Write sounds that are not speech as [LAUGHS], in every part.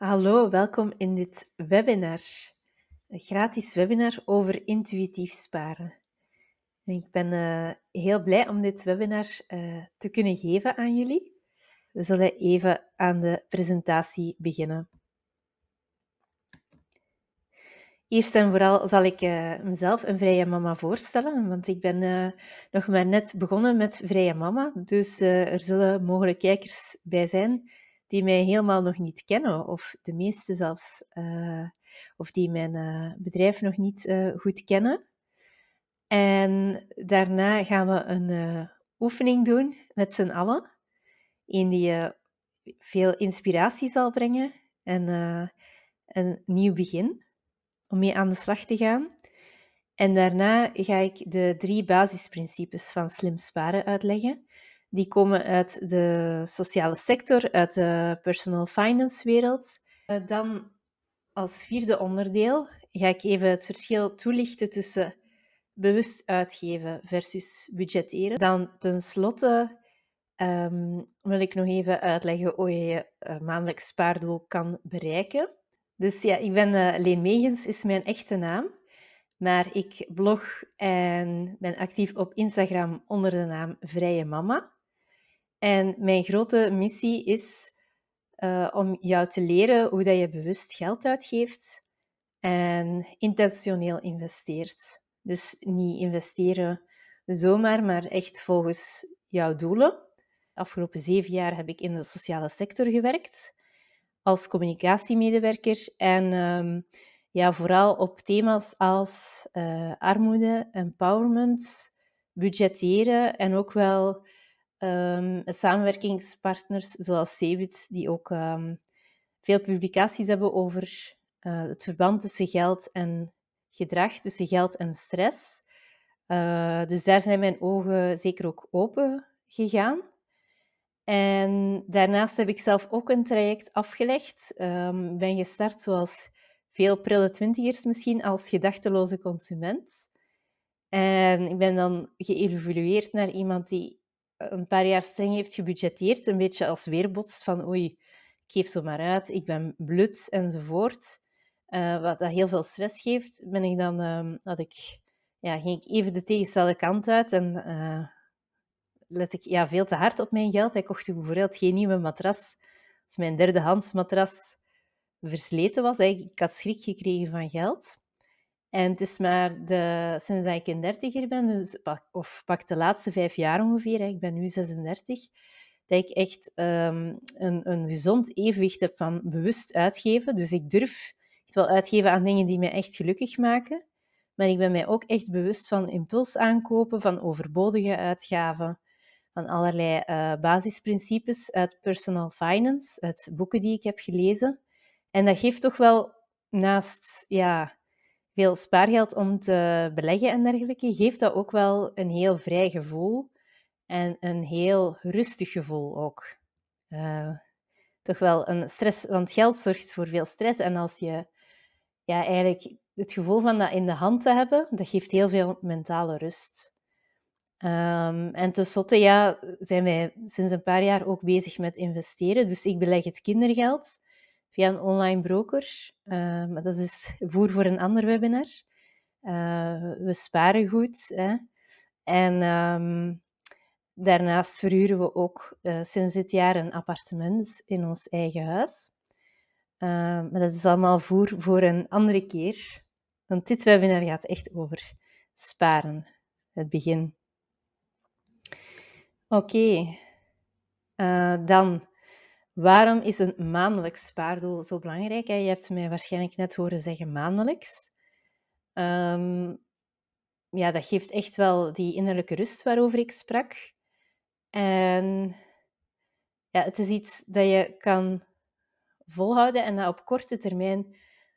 Hallo, welkom in dit webinar. Een gratis webinar over intuïtief sparen. En ik ben uh, heel blij om dit webinar uh, te kunnen geven aan jullie. We zullen even aan de presentatie beginnen. Eerst en vooral zal ik uh, mezelf een vrije mama voorstellen, want ik ben nog maar net begonnen met vrije mama. Dus er zullen mogelijk kijkers bij zijn die mij helemaal nog niet kennen, of de meeste zelfs, uh, of die mijn uh, bedrijf nog niet uh, goed kennen. En daarna gaan we een oefening doen met z'n allen, in die je veel inspiratie zal brengen en een nieuw begin om mee aan de slag te gaan. En daarna ga ik de drie basisprincipes van slim sparen uitleggen die komen uit de sociale sector, uit de personal finance wereld. Eh, dan als vierde onderdeel ga ik even het verschil toelichten tussen bewust uitgeven versus budgetteren. Dan tenslotte um, wil ik nog even uitleggen hoe je je uh, maandelijks spaardoel kan bereiken. Dus ja, ik ben uh, Leen Megens, is mijn echte naam. Maar ik blog en ben actief op Instagram onder de naam Vrije Mama. En mijn grote missie is uh, om jou te leren hoe dat je bewust geld uitgeeft en intentioneel investeert. Dus niet investeren zomaar, maar echt volgens jouw doelen. De afgelopen zeven jaar heb ik in de sociale sector gewerkt als communicatiemedewerker en um, ja, vooral op thema's als uh, armoede, empowerment, budgetteren en ook wel um, samenwerkingspartners zoals Cebit, die ook um, veel publicaties hebben over uh, het verband tussen geld en gedrag, tussen geld en stress. Uh, dus daar zijn mijn ogen zeker ook open gegaan. En daarnaast heb ik zelf ook een traject afgelegd. Um, ben gestart zoals veel prille twintigers misschien als gedachteloze consument. En ik ben dan geëvolueerd naar iemand die een paar jaar streng heeft gebudgeteerd, een beetje als weerbotst van oei, ik geef zo maar uit, ik ben blut enzovoort. Uh, wat dat heel veel stress geeft, ben ik dan, had ik, ja, ging ik even de tegenstelde kant uit en uh, let ik ja, veel te hard op mijn geld. Ik kocht bijvoorbeeld geen nieuwe matras als mijn derdehands matras versleten was. Ik had schrik gekregen van geld. En het is maar de, sinds dat ik een dertiger ben, dus of pak de laatste vijf jaar ongeveer, ik ben nu 36, dat ik echt um, een, een gezond evenwicht heb van bewust uitgeven. Dus ik durf echt wel uitgeven aan dingen die mij echt gelukkig maken. Maar ik ben mij ook echt bewust van impuls aankopen, van overbodige uitgaven, van allerlei uh, basisprincipes uit personal finance, uit boeken die ik heb gelezen. En dat geeft toch wel naast ja, veel spaargeld om te beleggen en dergelijke, geeft dat ook wel een heel vrij gevoel en een heel rustig gevoel ook. Uh, toch wel een stress, want geld zorgt voor veel stress en als je ja, eigenlijk het gevoel van dat in de hand te hebben, dat geeft heel veel mentale rust. Um, en tenslotte ja, zijn wij sinds een paar jaar ook bezig met investeren. Dus ik beleg het kindergeld via een online broker. Uh, maar dat is [LAUGHS] voer voor een ander webinar. Uh, we sparen goed. Hè. En um, daarnaast verhuren we ook uh, sinds dit jaar een appartement in ons eigen huis. maar dat is allemaal voer voor een andere keer. Want dit webinar gaat echt over sparen. Het begin. Oké. Dan Waarom is een maandelijks spaardoel zo belangrijk? Je hebt mij waarschijnlijk net horen zeggen maandelijks. Um, ja, dat geeft echt wel die innerlijke rust waarover ik sprak. En ja, het is iets dat je kan volhouden en dat op korte termijn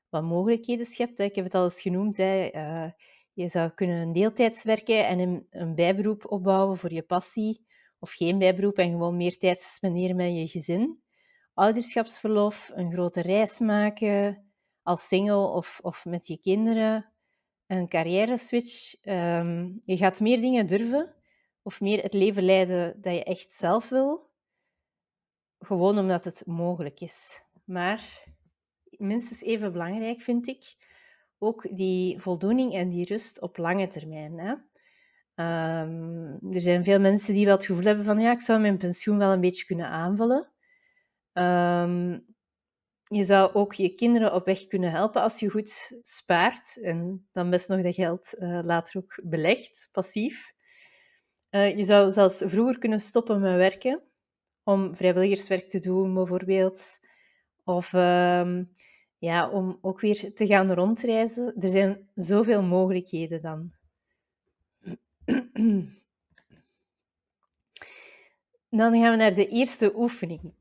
wat mogelijkheden schept. Ik heb het al eens genoemd. Hè. Uh, je zou kunnen deeltijds werken en een, een bijberoep opbouwen voor je passie. Of geen bijberoep en gewoon meer tijd spenderen met je gezin ouderschapsverlof, een grote reis maken als single of, of met je kinderen, een carrière switch. Ehm, je gaat meer dingen durven of meer het leven leiden dat je echt zelf wil, gewoon omdat het mogelijk is. Maar minstens even belangrijk, vind ik, ook die voldoening en die rust op lange termijn. Hè? Ehm, er zijn veel mensen die wel het gevoel hebben van ja, ik zou mijn pensioen wel een beetje kunnen aanvullen. Ehm, je zou ook je kinderen op weg kunnen helpen als je goed spaart en dan best nog dat geld uh, later ook belegt, passief. Uh, je zou zelfs vroeger kunnen stoppen met werken om vrijwilligerswerk te doen, bijvoorbeeld. Of um, ja, om ook weer te gaan rondreizen. Er zijn zoveel mogelijkheden dan. [CLEARS THROAT] Dan gaan we naar de eerste oefening.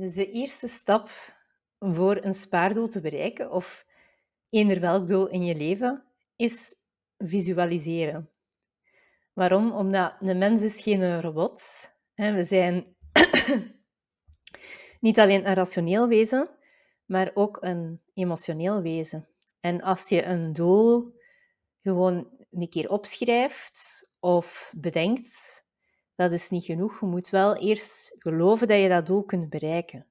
Dus de eerste stap voor een spaardoel te bereiken, of eender welk doel in je leven, is visualiseren. Waarom? Omdat de mens is geen robot. We zijn [CLEARS THROAT] niet alleen een rationeel wezen, maar ook een emotioneel wezen. En als je een doel gewoon een keer opschrijft of bedenkt, dat is niet genoeg. Je moet wel eerst geloven dat je dat doel kunt bereiken.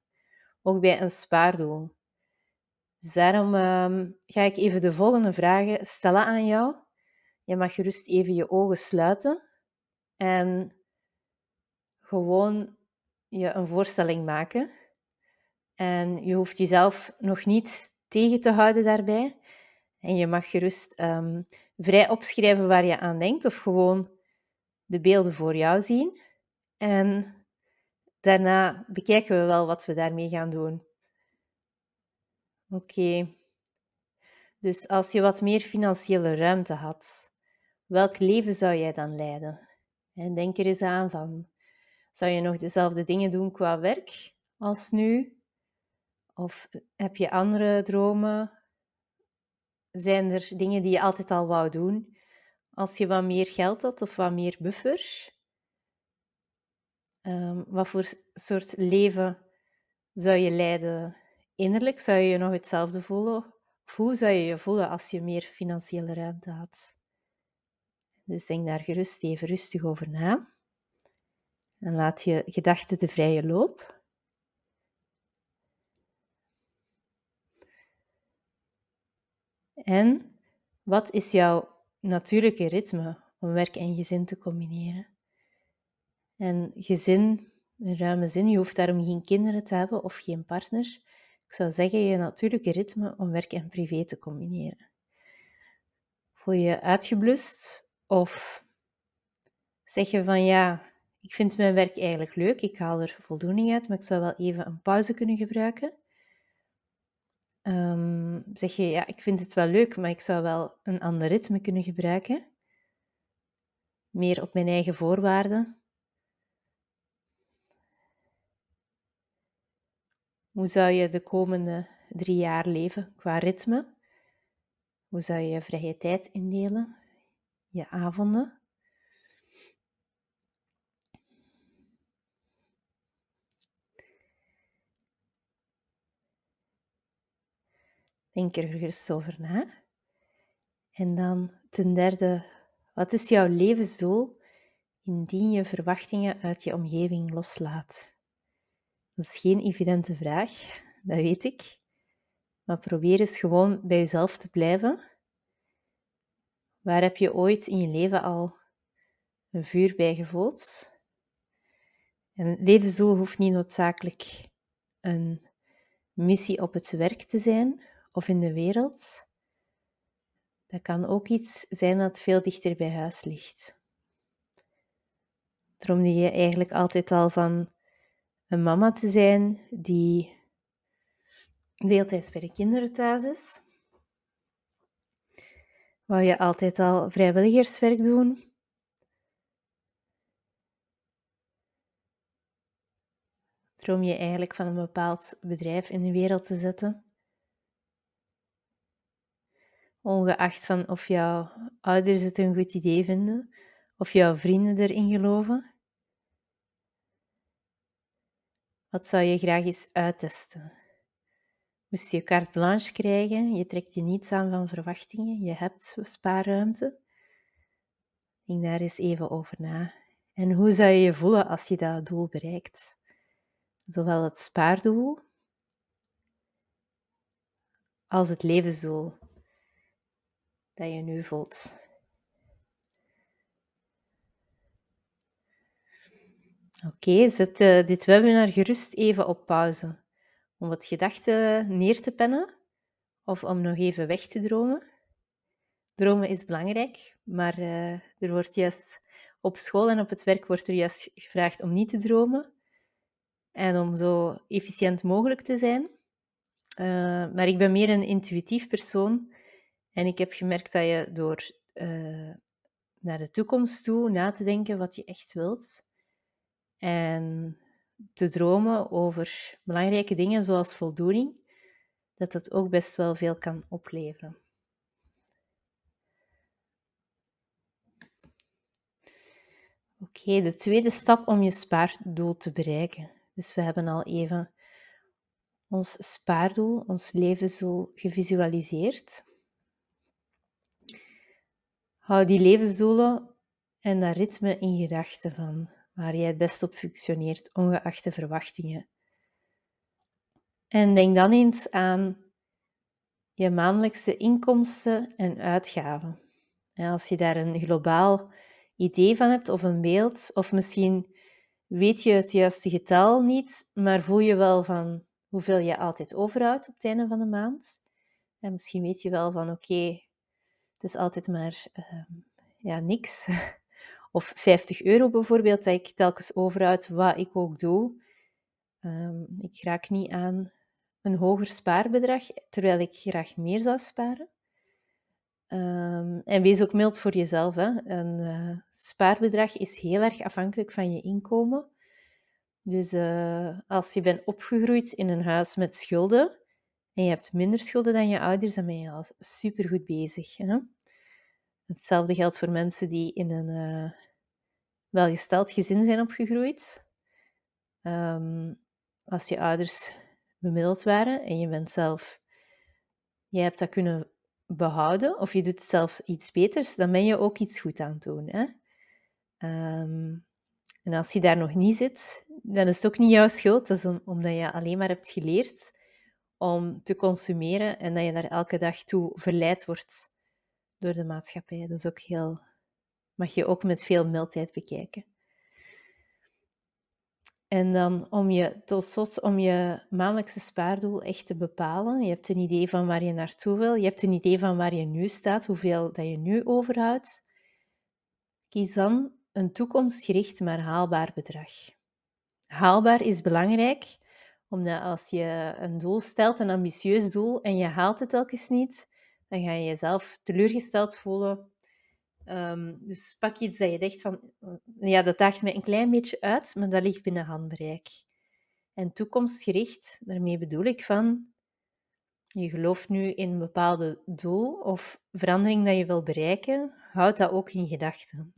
Ook bij een spaardoel. Dus daarom ehm, ga ik even de volgende vragen stellen aan jou. Je mag gerust even je ogen sluiten en gewoon je een voorstelling maken. En je hoeft jezelf nog niet tegen te houden daarbij. En je mag gerust um, vrij opschrijven waar je aan denkt, of gewoon de beelden voor jou zien. En daarna bekijken we wel wat we daarmee gaan doen. Oké. Dus als je wat meer financiële ruimte had, welk leven zou jij dan leiden? En denk er eens aan van, zou je nog dezelfde dingen doen qua werk als nu? Of heb je andere dromen? Zijn er dingen die je altijd al wou doen? Als je wat meer geld had of wat meer buffer? Um, wat voor soort leven zou je leiden innerlijk? Zou je je nog hetzelfde voelen? Of hoe zou je je voelen als je meer financiële ruimte had? Dus denk daar gerust even rustig over na. En laat je gedachten de vrije loop. En wat is jouw natuurlijke ritme om werk en gezin te combineren? En gezin, in ruime zin, je hoeft daarom geen kinderen te hebben of geen partner. Ik zou zeggen, je natuurlijke ritme om werk en privé te combineren. Voel je uitgeblust of zeg je van ja, ik vind mijn werk eigenlijk leuk, ik haal er voldoening uit, maar ik zou wel even een pauze kunnen gebruiken? Um, zeg je, ja, ik vind het wel leuk, maar ik zou wel een ander ritme kunnen gebruiken. Meer op mijn eigen voorwaarden. Hoe zou je de komende drie jaar leven qua ritme? Hoe zou je je vrije tijd indelen? Je avonden? Denk er over na. En dan ten derde, wat is jouw levensdoel indien je verwachtingen uit je omgeving loslaat? Dat is geen evidente vraag, [LAUGHS] dat weet ik. Maar probeer eens gewoon bij jezelf te blijven. Waar heb je ooit in je leven al een vuur bij gevoeld? Een levensdoel hoeft niet noodzakelijk een missie op het werk te zijn of in de wereld. Dat kan ook iets zijn dat veel dichter bij huis ligt. Droomde je eigenlijk altijd al van een mama te zijn die deeltijds bij de kinderen thuis is? Wou je altijd al vrijwilligerswerk doen? Droom je eigenlijk van een bepaald bedrijf in de wereld te zetten? Ongeacht van of jouw ouders het een goed idee vinden, of jouw vrienden erin geloven. Wat zou je graag eens uittesten? Moest je carte blanche krijgen, je trekt je niets aan van verwachtingen, je hebt spaarruimte. Denk daar eens even over na. En hoe zou je je voelen als je dat doel bereikt? Zowel het spaardoel als het levensdoel dat je nu voelt. Oké, zet uh, dit webinar gerust even op pauze om wat gedachten neer te pennen of om nog even weg te dromen. Dromen is belangrijk, maar uh, er wordt juist op school en op het werk wordt er juist gevraagd om niet te dromen en om zo efficiënt mogelijk te zijn. Uh, maar ik ben meer een intuïtief persoon en ik heb gemerkt dat je door uh, naar de toekomst toe na te denken wat je echt wilt en te dromen over belangrijke dingen zoals voldoening, dat dat ook best wel veel kan opleveren. Oké, de tweede stap om je spaardoel te bereiken. Dus we hebben al even ons spaardoel, ons levensdoel gevisualiseerd. Hou die levensdoelen en dat ritme in gedachten van waar jij het best op functioneert, ongeacht de verwachtingen. En denk dan eens aan je maandelijkse inkomsten en uitgaven. En als je daar een globaal idee van hebt of een beeld, of misschien weet je het juiste getal niet, maar voel je wel van hoeveel je altijd overhoudt op het einde van de maand. En misschien weet je wel van oké, het is altijd maar uh, ja, niks. [LAUGHS] Of 50 euro bijvoorbeeld, dat ik telkens overhoud wat ik ook doe. Um, ik raak niet aan een hoger spaarbedrag, terwijl ik graag meer zou sparen. Um, en wees ook mild voor jezelf. Hè. Een uh, spaarbedrag is heel erg afhankelijk van je inkomen. Dus uh, als je bent opgegroeid in een huis met schulden en je hebt minder schulden dan je ouders, dan ben je al supergoed bezig. Hè? Hetzelfde geldt voor mensen die in een uh, welgesteld gezin zijn opgegroeid. Um, als je ouders bemiddeld waren en je bent zelf, je hebt dat kunnen behouden of je doet zelf iets beters, dan ben je ook iets goed aan het doen. Hè? Um, en als je daar nog niet zit, dan is het ook niet jouw schuld. Dat is omdat je alleen maar hebt geleerd om te consumeren en dat je daar elke dag toe verleid wordt door de maatschappij. Dat is ook heel, mag je ook met veel mildheid bekijken. En dan om je, tot slot, om je maandelijkse spaardoel echt te bepalen. Je hebt een idee van waar je naartoe wil. Je hebt een idee van waar je nu staat, hoeveel dat je nu overhoudt. Kies dan een toekomstgericht maar haalbaar bedrag. Haalbaar is belangrijk, omdat als je een doel stelt, een ambitieus doel, en je haalt het telkens niet, dan ga je jezelf teleurgesteld voelen. Um, dus pak iets dat je denkt van, ja, dat daagt mij een klein beetje uit, maar dat ligt binnen handbereik. En toekomstgericht, daarmee bedoel ik van, je gelooft nu in een bepaalde doel of verandering dat je wil bereiken, houd dat ook in gedachten.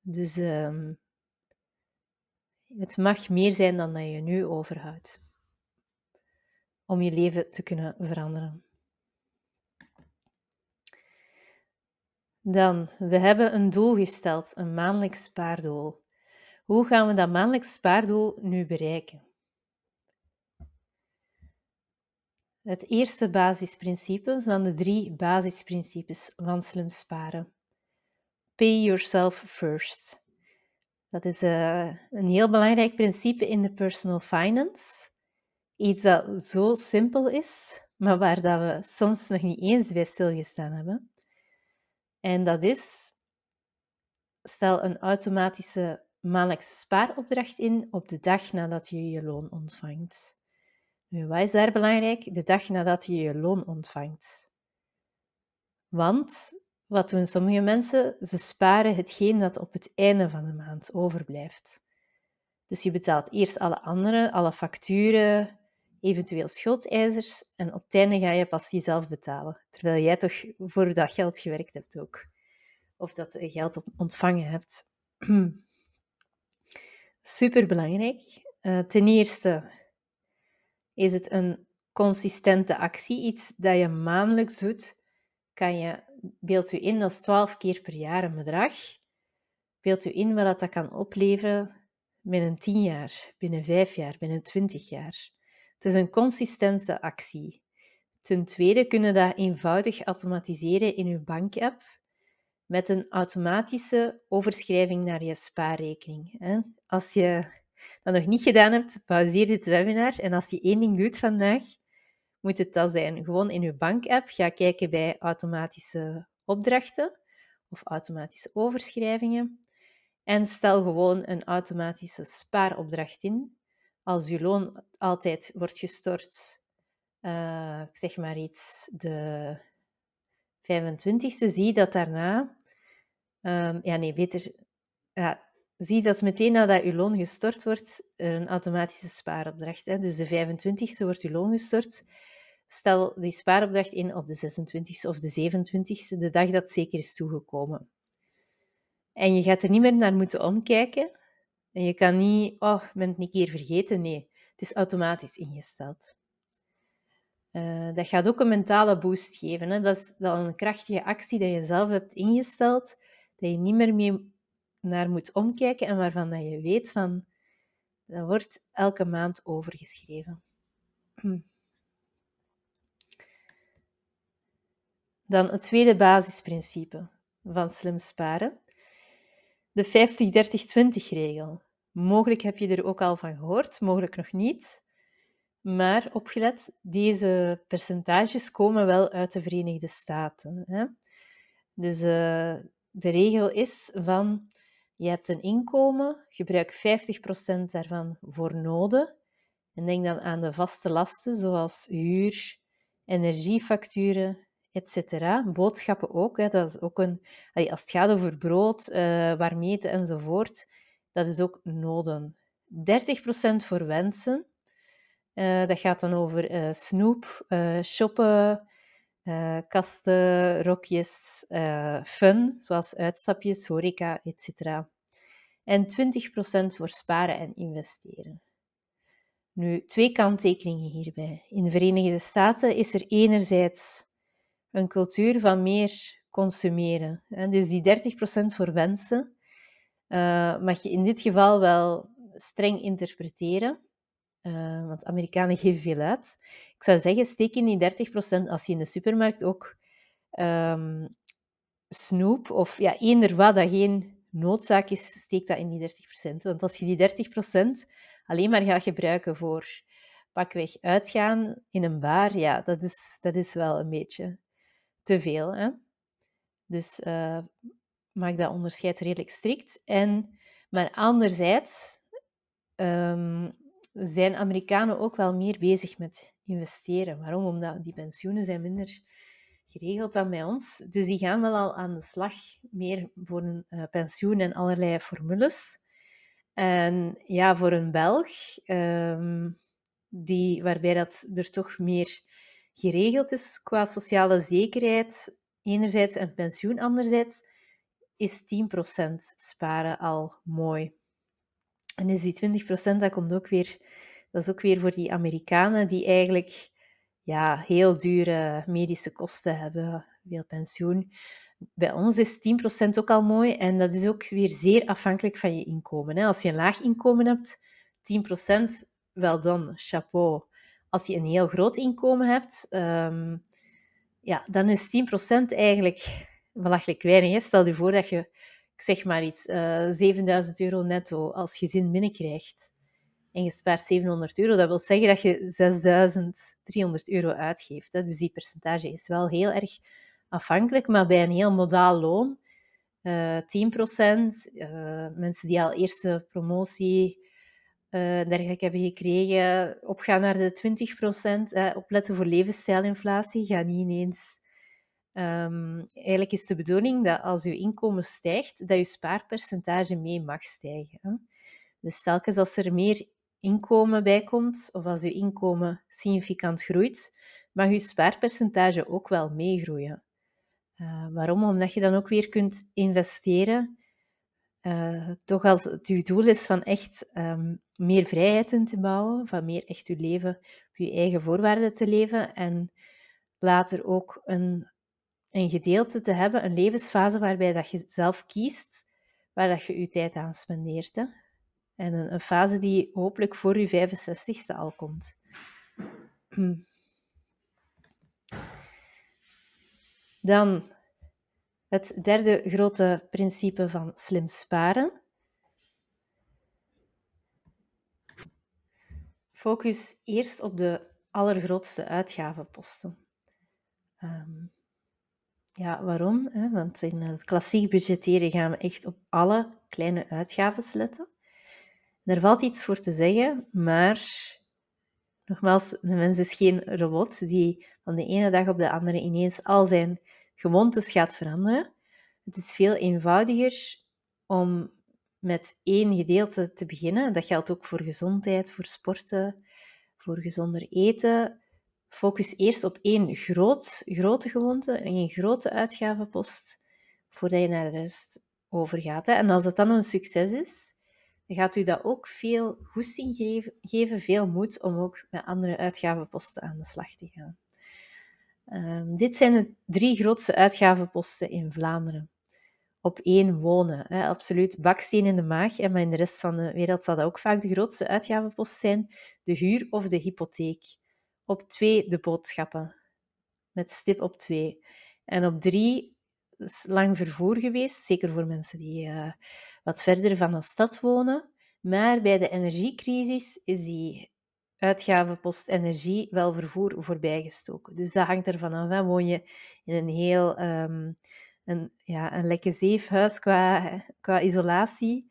Dus um, het mag meer zijn dan dat je nu overhoudt. Om je leven te kunnen veranderen. Dan, we hebben een doel gesteld, een maandelijks spaardoel. Hoe gaan we dat maandelijks spaardoel nu bereiken? Het eerste basisprincipe van de drie basisprincipes van slim sparen. Pay yourself first. Dat is uh, een heel belangrijk principe in de personal finance. Iets dat zo simpel is, maar waar dat we soms nog niet eens bij stilgestaan hebben. En dat is, stel een automatische maandelijkse spaaropdracht in op de dag nadat je je loon ontvangt. Nu, wat is daar belangrijk? De dag nadat je je loon ontvangt. Want wat doen sommige mensen? Ze sparen hetgeen dat op het einde van de maand overblijft. Dus je betaalt eerst alle andere, alle facturen, eventueel schuldeisers en op het einde ga je pas jezelf betalen. Terwijl jij toch voor dat geld gewerkt hebt ook. Of dat je geld ontvangen hebt. [CLEARS THROAT] Superbelangrijk. Uh, ten eerste is het een consistente actie, iets dat je maandelijks doet. Kan je beeld u in, dat is 12 keer per jaar een bedrag. Beeld u in wat dat kan opleveren binnen 10 jaar, binnen 5 jaar, binnen 20 jaar. Het is een consistente actie. Ten tweede kunnen dat eenvoudig automatiseren in je bankapp met een automatische overschrijving naar je spaarrekening. Als je dat nog niet gedaan hebt, pauzeer dit webinar. En als je één ding doet vandaag, moet het dat zijn. Gewoon in je bankapp ga kijken bij automatische opdrachten of automatische overschrijvingen. En stel gewoon een automatische spaaropdracht in. Als je loon altijd wordt gestort, uh, ik zeg maar iets, de 25e, zie dat daarna, um, ja nee, beter, ja, zie dat meteen nadat je loon gestort wordt, een automatische spaaropdracht. Hè. Dus de 25e wordt je loon gestort. Stel die spaaropdracht in op de 26e of de 27e, de dag dat zeker is toegekomen. En je gaat er niet meer naar moeten omkijken. En je kan niet, oh, ik ben het een keer vergeten. Nee, het is automatisch ingesteld. Uh, dat gaat ook een mentale boost geven. Hè. Dat is dan een krachtige actie dat je zelf hebt ingesteld, dat je niet meer mee naar moet omkijken en waarvan dat je weet van, dat wordt elke maand overgeschreven. Dan het tweede basisprincipe van slim sparen. De 50-30-20-regel. Mogelijk heb je er ook al van gehoord, mogelijk nog niet. Maar opgelet, deze percentages komen wel uit de Verenigde Staten. Hè? Dus uh, de regel is van je hebt een inkomen, gebruik 50% daarvan voor noden. En denk dan aan de vaste lasten, zoals huur, energiefacturen, etc. Boodschappen ook. Dat is ook een, als het gaat over brood, uh, warmeten enzovoort, dat is ook noden. 30% voor wensen. Uh, dat gaat dan over uh, snoep, shoppen, kasten, rokjes, fun, zoals uitstapjes, horeca, etc. En 20% voor sparen en investeren. Nu, twee kanttekeningen hierbij. In de Verenigde Staten is er enerzijds een cultuur van meer consumeren. Dus die 30% voor wensen uh, mag je in dit geval wel streng interpreteren. Uh, want Amerikanen [LAUGHS] geven veel uit. Ik zou zeggen, steek in die 30% als je in de supermarkt ook um, snoep of ja, eender wat dat geen noodzaak is, steek dat in die 30%. Want als je die 30% alleen maar gaat gebruiken voor pakweg uitgaan in een bar, ja, dat is, dat is wel een beetje te veel. Hè? Dus uh, maak dat onderscheid redelijk strikt. En, maar anderzijds um, zijn Amerikanen ook wel meer bezig met investeren. Waarom? Omdat die pensioenen zijn minder geregeld dan bij ons. Dus die gaan wel al aan de slag meer voor een uh, pensioen en allerlei formules. En ja, voor een Belg, um, die, waarbij dat er toch meer geregeld is qua sociale zekerheid, enerzijds en pensioen anderzijds, is 10% sparen al mooi. En is die 20%, dat komt ook weer, dat is ook weer voor die Amerikanen die eigenlijk ja, heel dure medische kosten hebben, veel pensioen. Bij ons is 10% ook al mooi en dat is ook weer zeer afhankelijk van je inkomen. Als je een laag inkomen hebt, 10% wel dan, chapeau. Als je een heel groot inkomen hebt, um, ja, dan is 10% eigenlijk belachelijk weinig. Stel je voor dat je, ik zeg maar iets, uh, eh, 7000 euro netto als gezin binnenkrijgt en je spaart 700 euro. Dat wil zeggen dat je 6300 euro uitgeeft. Hè. Dus die percentage is wel heel erg afhankelijk, maar bij een heel modaal loon, uh, 10%, uh, mensen die al eerste promotie uh, dergelijke hebben gekregen, opgaan naar de 20%. Uh, opletten voor levensstijlinflatie. Ga niet ineens. Um, eigenlijk is de bedoeling dat als je inkomen stijgt, dat je spaarpercentage mee mag stijgen. Hè? Dus telkens als er meer inkomen bij komt, of als je inkomen significant groeit, mag je spaarpercentage ook wel meegroeien. Uh, waarom? Omdat je dan ook weer kunt investeren uh, toch als het uw doel is van echt um, meer vrijheid te bouwen, van meer echt uw leven op je eigen voorwaarden te leven en later ook een, een gedeelte te hebben, een levensfase waarbij dat je zelf kiest waar dat je je tijd aan spendeert. En een, fase die hopelijk voor je 65ste al komt. Dan het derde grote principe van slim sparen. Focus eerst op de allergrootste uitgavenposten. Um, ja, waarom? Want in het klassiek budgetteren gaan we echt op alle kleine uitgaven letten. Er valt iets voor te zeggen, maar nogmaals, de mens is geen robot die van de ene dag op de andere ineens al zijn gewoontes gaat veranderen. Het is veel eenvoudiger om met één gedeelte te beginnen. Dat geldt ook voor gezondheid, voor sporten, voor gezonder eten. Focus eerst op één groot, grote gewoonte, één grote uitgavenpost, voordat je naar de rest overgaat. En als dat dan een succes is, dan gaat u dat ook veel goesting geven, veel moed om ook met andere uitgavenposten aan de slag te gaan. Um, dit zijn de drie grootste uitgavenposten in Vlaanderen. Op één wonen, hè, absoluut baksteen in de maag. En maar in de rest van de wereld zal dat ook vaak de grootste uitgavenpost zijn: de huur of de hypotheek. Op twee de boodschappen, met stip op twee. En op drie is lang vervoer geweest, zeker voor mensen die uh, wat verder van de stad wonen. Maar bij de energiecrisis is die uitgavenpost energie wel vervoer voorbijgestoken. Dus dat hangt ervan af. Hè. Woon je in een heel um, een, ja, een lekker zeefhuis qua, qua isolatie,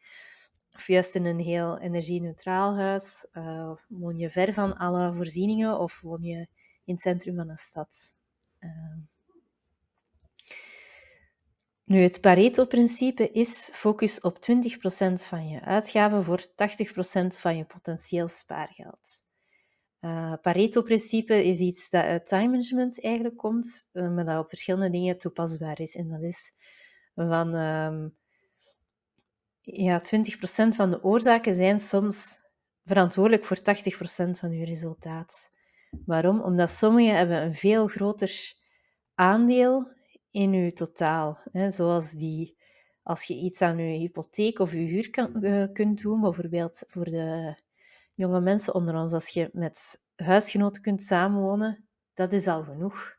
of juist in een heel energie-neutraal huis, uh, woon je ver van alle voorzieningen of woon je in het centrum van een stad. Uh, nu, het Pareto-principe is focus op 20% van je uitgaven voor 80% van je potentieel spaargeld. Uh, Pareto-principe is iets dat uit time management eigenlijk komt, uh, maar dat op verschillende dingen toepasbaar is. En dat is van um, ja, 20% van de oorzaken zijn soms verantwoordelijk voor 80% van je resultaat. Waarom? Omdat sommige hebben een veel groter aandeel in je totaal. Hè, zoals die, als je iets aan je hypotheek of je huur kan, uh, kunt doen, bijvoorbeeld voor de jonge mensen onder ons, als je met huisgenoten kunt samenwonen, dat is al genoeg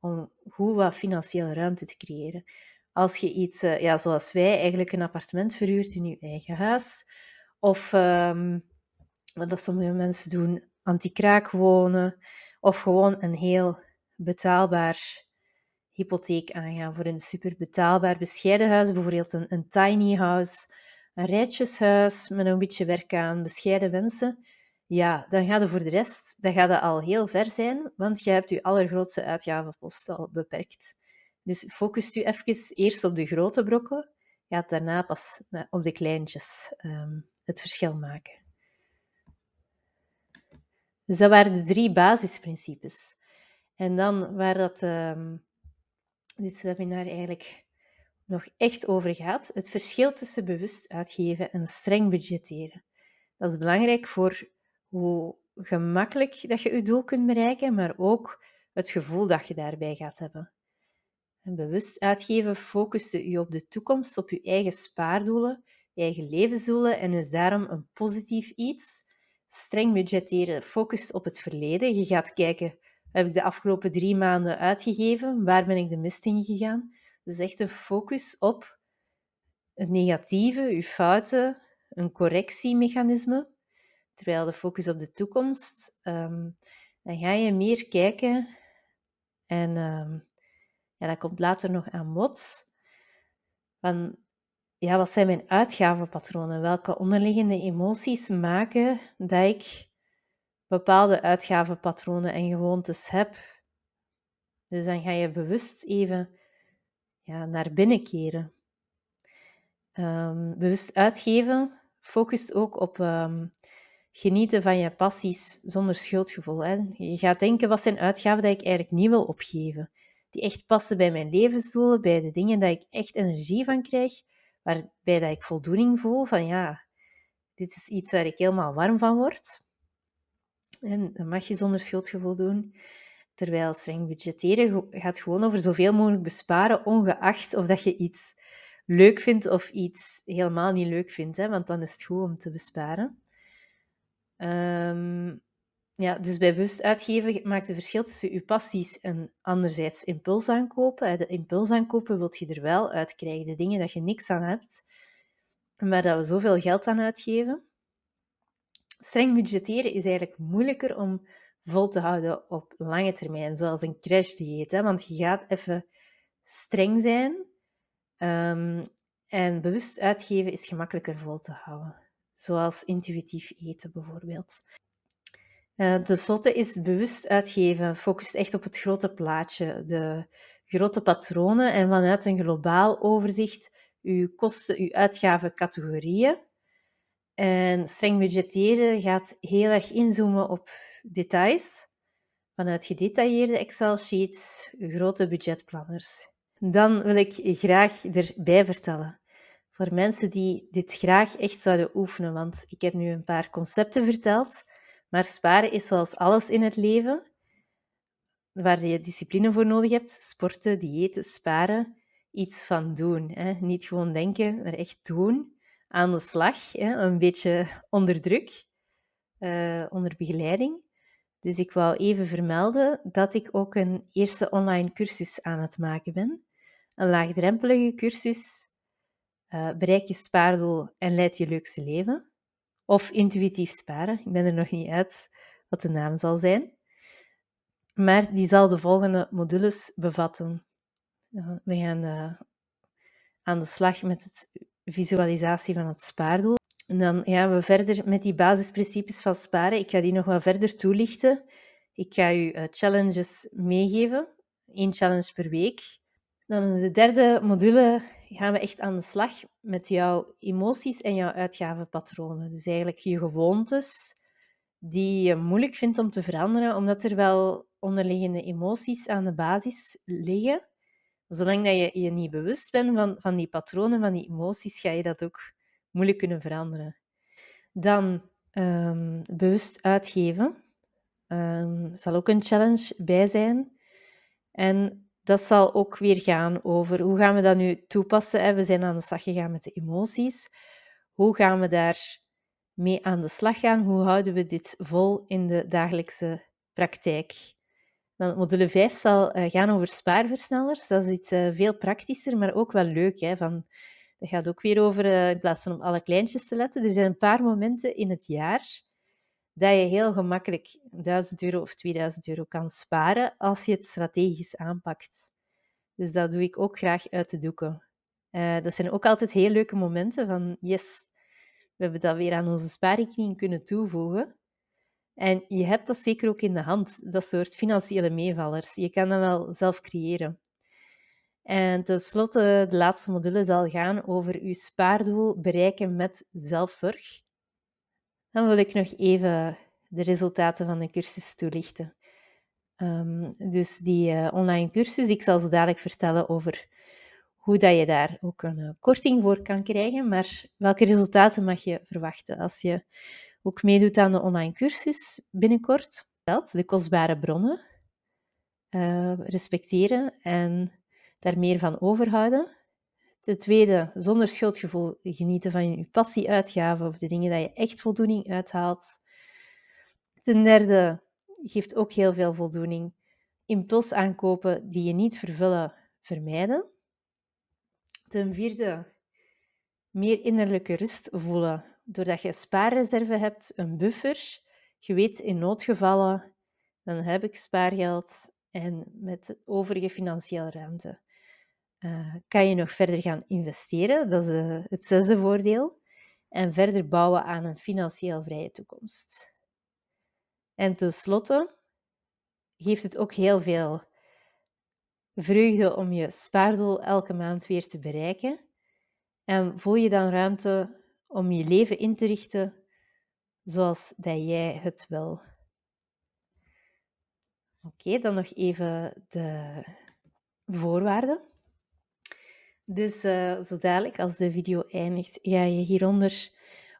om goed wat financiële ruimte te creëren. Als je iets, uh, ja, zoals wij, eigenlijk een appartement verhuurt in je eigen huis, of um, wat sommige mensen doen, anti-kraak wonen, of gewoon een heel betaalbaar hypotheek aangaan voor een super betaalbaar bescheiden huis, bijvoorbeeld een, een tiny house, een rijtjeshuis met een beetje werk aan bescheiden wensen, ja, dan gaat het voor de rest dan gaat het al heel ver zijn, want je hebt je allergrootste uitgavenpost al beperkt. Dus focust u even eerst op de grote brokken, gaat daarna pas op de kleintjes um, het verschil maken. Dus dat waren de drie basisprincipes. En dan waar dat um, dit webinar eigenlijk nog echt over gaat, het verschil tussen bewust uitgeven en streng budgetteren. Dat is belangrijk voor hoe gemakkelijk dat je je doel kunt bereiken, maar ook het gevoel dat je daarbij gaat hebben. Bewust uitgeven focust je op de toekomst, op je eigen spaardoelen, eigen levensdoelen en is daarom een positief iets. Streng budgetteren focust op het verleden. Je gaat kijken heb ik de afgelopen drie maanden uitgegeven? Waar ben ik de mist in gegaan? Dus echt een focus op het negatieve, je fouten, een correctiemechanisme. Terwijl de focus op de toekomst, um, dan ga je meer kijken en um, ja, dat komt later nog aan bod. Van, ja, wat zijn mijn uitgavenpatronen? Welke onderliggende emoties maken dat ik bepaalde uitgavenpatronen en gewoontes heb. Dus dan ga je bewust even ja, naar binnen keren. Um, bewust uitgeven focust ook op um, genieten van je passies zonder schuldgevoel. Hè. Je gaat denken, wat zijn uitgaven dat ik eigenlijk niet wil opgeven? Die echt passen bij mijn levensdoelen, bij de dingen dat ik echt energie van krijg, waarbij dat ik voldoening voel van ja, dit is iets waar ik helemaal warm van word. En dat mag je zonder schuldgevoel doen. Terwijl streng budgetteren gaat gewoon over zoveel mogelijk besparen, ongeacht of dat je iets leuk vindt of iets helemaal niet leuk vindt. Hè? Want dan is het goed om te besparen. Um, ja, dus bij bewust uitgeven maakt het verschil tussen je passies en anderzijds impulsaankopen. De impulsaankopen wil je er wel uit krijgen, de dingen dat je niks aan hebt, maar dat we zoveel geld aan uitgeven. Streng budgetteren is eigenlijk moeilijker om vol te houden op lange termijn, zoals een crashdieet. Want je gaat even streng zijn um, en bewust uitgeven is gemakkelijker vol te houden. Zoals intuïtief eten bijvoorbeeld. Uh, de slotte is bewust uitgeven, focust echt op het grote plaatje, de grote patronen en vanuit een globaal overzicht uw kosten, uw uitgavencategorieën. En streng budgetteren gaat heel erg inzoomen op details, vanuit gedetailleerde Excel-sheets, grote budgetplanners. Dan wil ik graag erbij vertellen, voor mensen die dit graag echt zouden oefenen, want ik heb nu een paar concepten verteld, maar sparen is zoals alles in het leven, waar je discipline voor nodig hebt, sporten, diëten, sparen, iets van doen. Hè. Niet gewoon denken, maar echt doen. Aan de slag, hè. een beetje onder druk, uh, onder begeleiding. Dus ik wou even vermelden dat ik ook een eerste online cursus aan het maken ben. Een laagdrempelige cursus. Uh, bereik je spaardoel en leid je leukste leven. Of intuïtief sparen. Ik ben er nog niet uit wat de naam zal zijn. Maar die zal de volgende modules bevatten. Uh, we gaan uh, aan de slag met het visualisatie van het spaardoel. En dan gaan we verder met die basisprincipes van sparen. Ik ga die nog wat verder toelichten. Ik ga u uh, challenges meegeven. Eén challenge per week. Dan in de derde module gaan we echt aan de slag met jouw emoties en jouw uitgavenpatronen. Dus eigenlijk je gewoontes die je moeilijk vindt om te veranderen, omdat er wel onderliggende emoties aan de basis liggen. Zolang dat je je niet bewust bent van, van die patronen, van die emoties, ga je dat ook moeilijk kunnen veranderen. Dan um, bewust uitgeven. Um, zal ook een challenge bij zijn. En dat zal ook weer gaan over hoe gaan we dat nu toepassen. We zijn aan de slag gegaan met de emoties. Hoe gaan we daar mee aan de slag gaan? Hoe houden we dit vol in de dagelijkse praktijk? Dan module 5 zal uh, gaan over spaarversnellers. Dat is iets uh, veel praktischer, maar ook wel leuk. Hè? Van, dat gaat ook weer over, uh, in plaats van op alle kleintjes te letten, er zijn een paar momenten in het jaar dat je heel gemakkelijk 1000 euro of 2000 euro kan sparen als je het strategisch aanpakt. Dus dat doe ik ook graag uit de doeken. Uh, dat zijn ook altijd heel leuke momenten van yes, we hebben dat weer aan onze spaarrekening kunnen toevoegen. En je hebt dat zeker ook in de hand, dat soort financiële meevallers. Je kan dat wel zelf creëren. En tenslotte, de laatste module zal gaan over uw spaardoel bereiken met zelfzorg. Dan wil ik nog even de resultaten van de cursus toelichten. Um, dus die uh, online cursus, ik zal zo dadelijk vertellen over hoe dat je daar ook een uh, korting voor kan krijgen, maar welke resultaten mag je verwachten als je ook meedoet aan de online cursus binnenkort? De kostbare bronnen uh, respecteren en daar meer van overhouden. Ten tweede, zonder schuldgevoel genieten van je passieuitgaven of de dingen dat je echt voldoening uithaalt. Ten derde, geeft ook heel veel voldoening. Impuls aankopen die je niet vervullen, vermijden. Ten vierde, meer innerlijke rust voelen doordat je spaarreserve hebt, een buffer. Je weet in noodgevallen, dan heb ik spaargeld en met overige financiële ruimte uh, kan je nog verder gaan investeren. Dat is uh, het zesde voordeel. En verder bouwen aan een financieel vrije toekomst. En tenslotte geeft het ook heel veel vreugde om je spaardoel elke maand weer te bereiken. En voel je dan ruimte om je leven in te richten zoals dat jij het wil. Oké, dan nog even de voorwaarden. Dus uh, zo dadelijk, als de video eindigt, ga je hieronder,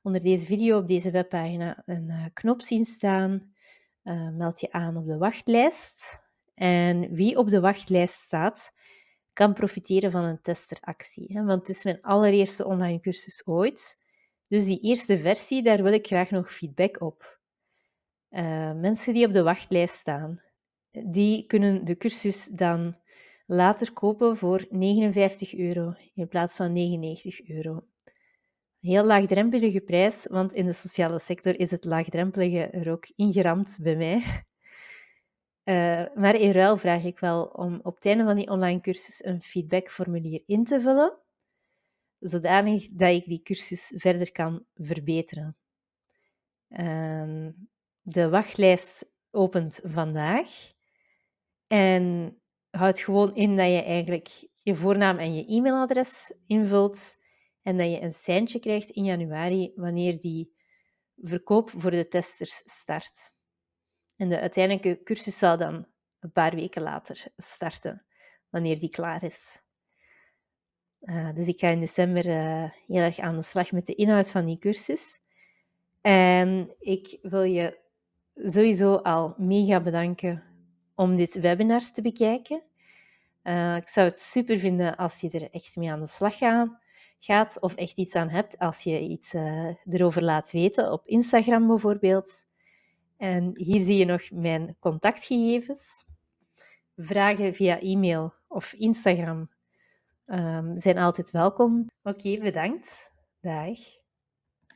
onder deze video op deze webpagina, een uh, knop zien staan. Uh, meld je aan op de wachtlijst. En wie op de wachtlijst staat, kan profiteren van een testeractie. Hè? Want het is mijn allereerste online cursus ooit. Dus die eerste versie, daar wil ik graag nog feedback op. Mensen die op de wachtlijst staan, die kunnen de cursus dan later kopen voor 59 euro in plaats van 99 euro. Heel laagdrempelige prijs, want in de sociale sector is het laagdrempelige er ook ingeramd bij mij. Uh, [LAUGHS] maar in ruil vraag ik wel om op het einde van die online cursus een feedbackformulier in te vullen, zodanig dat ik die cursus verder kan verbeteren. Uh, de wachtlijst opent vandaag en houdt gewoon in dat je eigenlijk je voornaam en je e-mailadres invult en dat je een seintje krijgt in januari wanneer die verkoop voor de testers start. En de uiteindelijke cursus zal dan een paar weken later starten, wanneer die klaar is. Uh, dus ik ga in december uh, heel erg aan de slag met de inhoud van die cursus. En ik wil je sowieso al mega bedanken om dit webinar te bekijken. Uh, ik zou het super vinden als je er echt mee aan de slag gaat of echt iets aan hebt, als je iets uh, erover laat weten, op Instagram bijvoorbeeld. En hier zie je nog mijn contactgegevens. Vragen via e-mail of Instagram um, zijn altijd welkom. Oké, bedankt. Dag.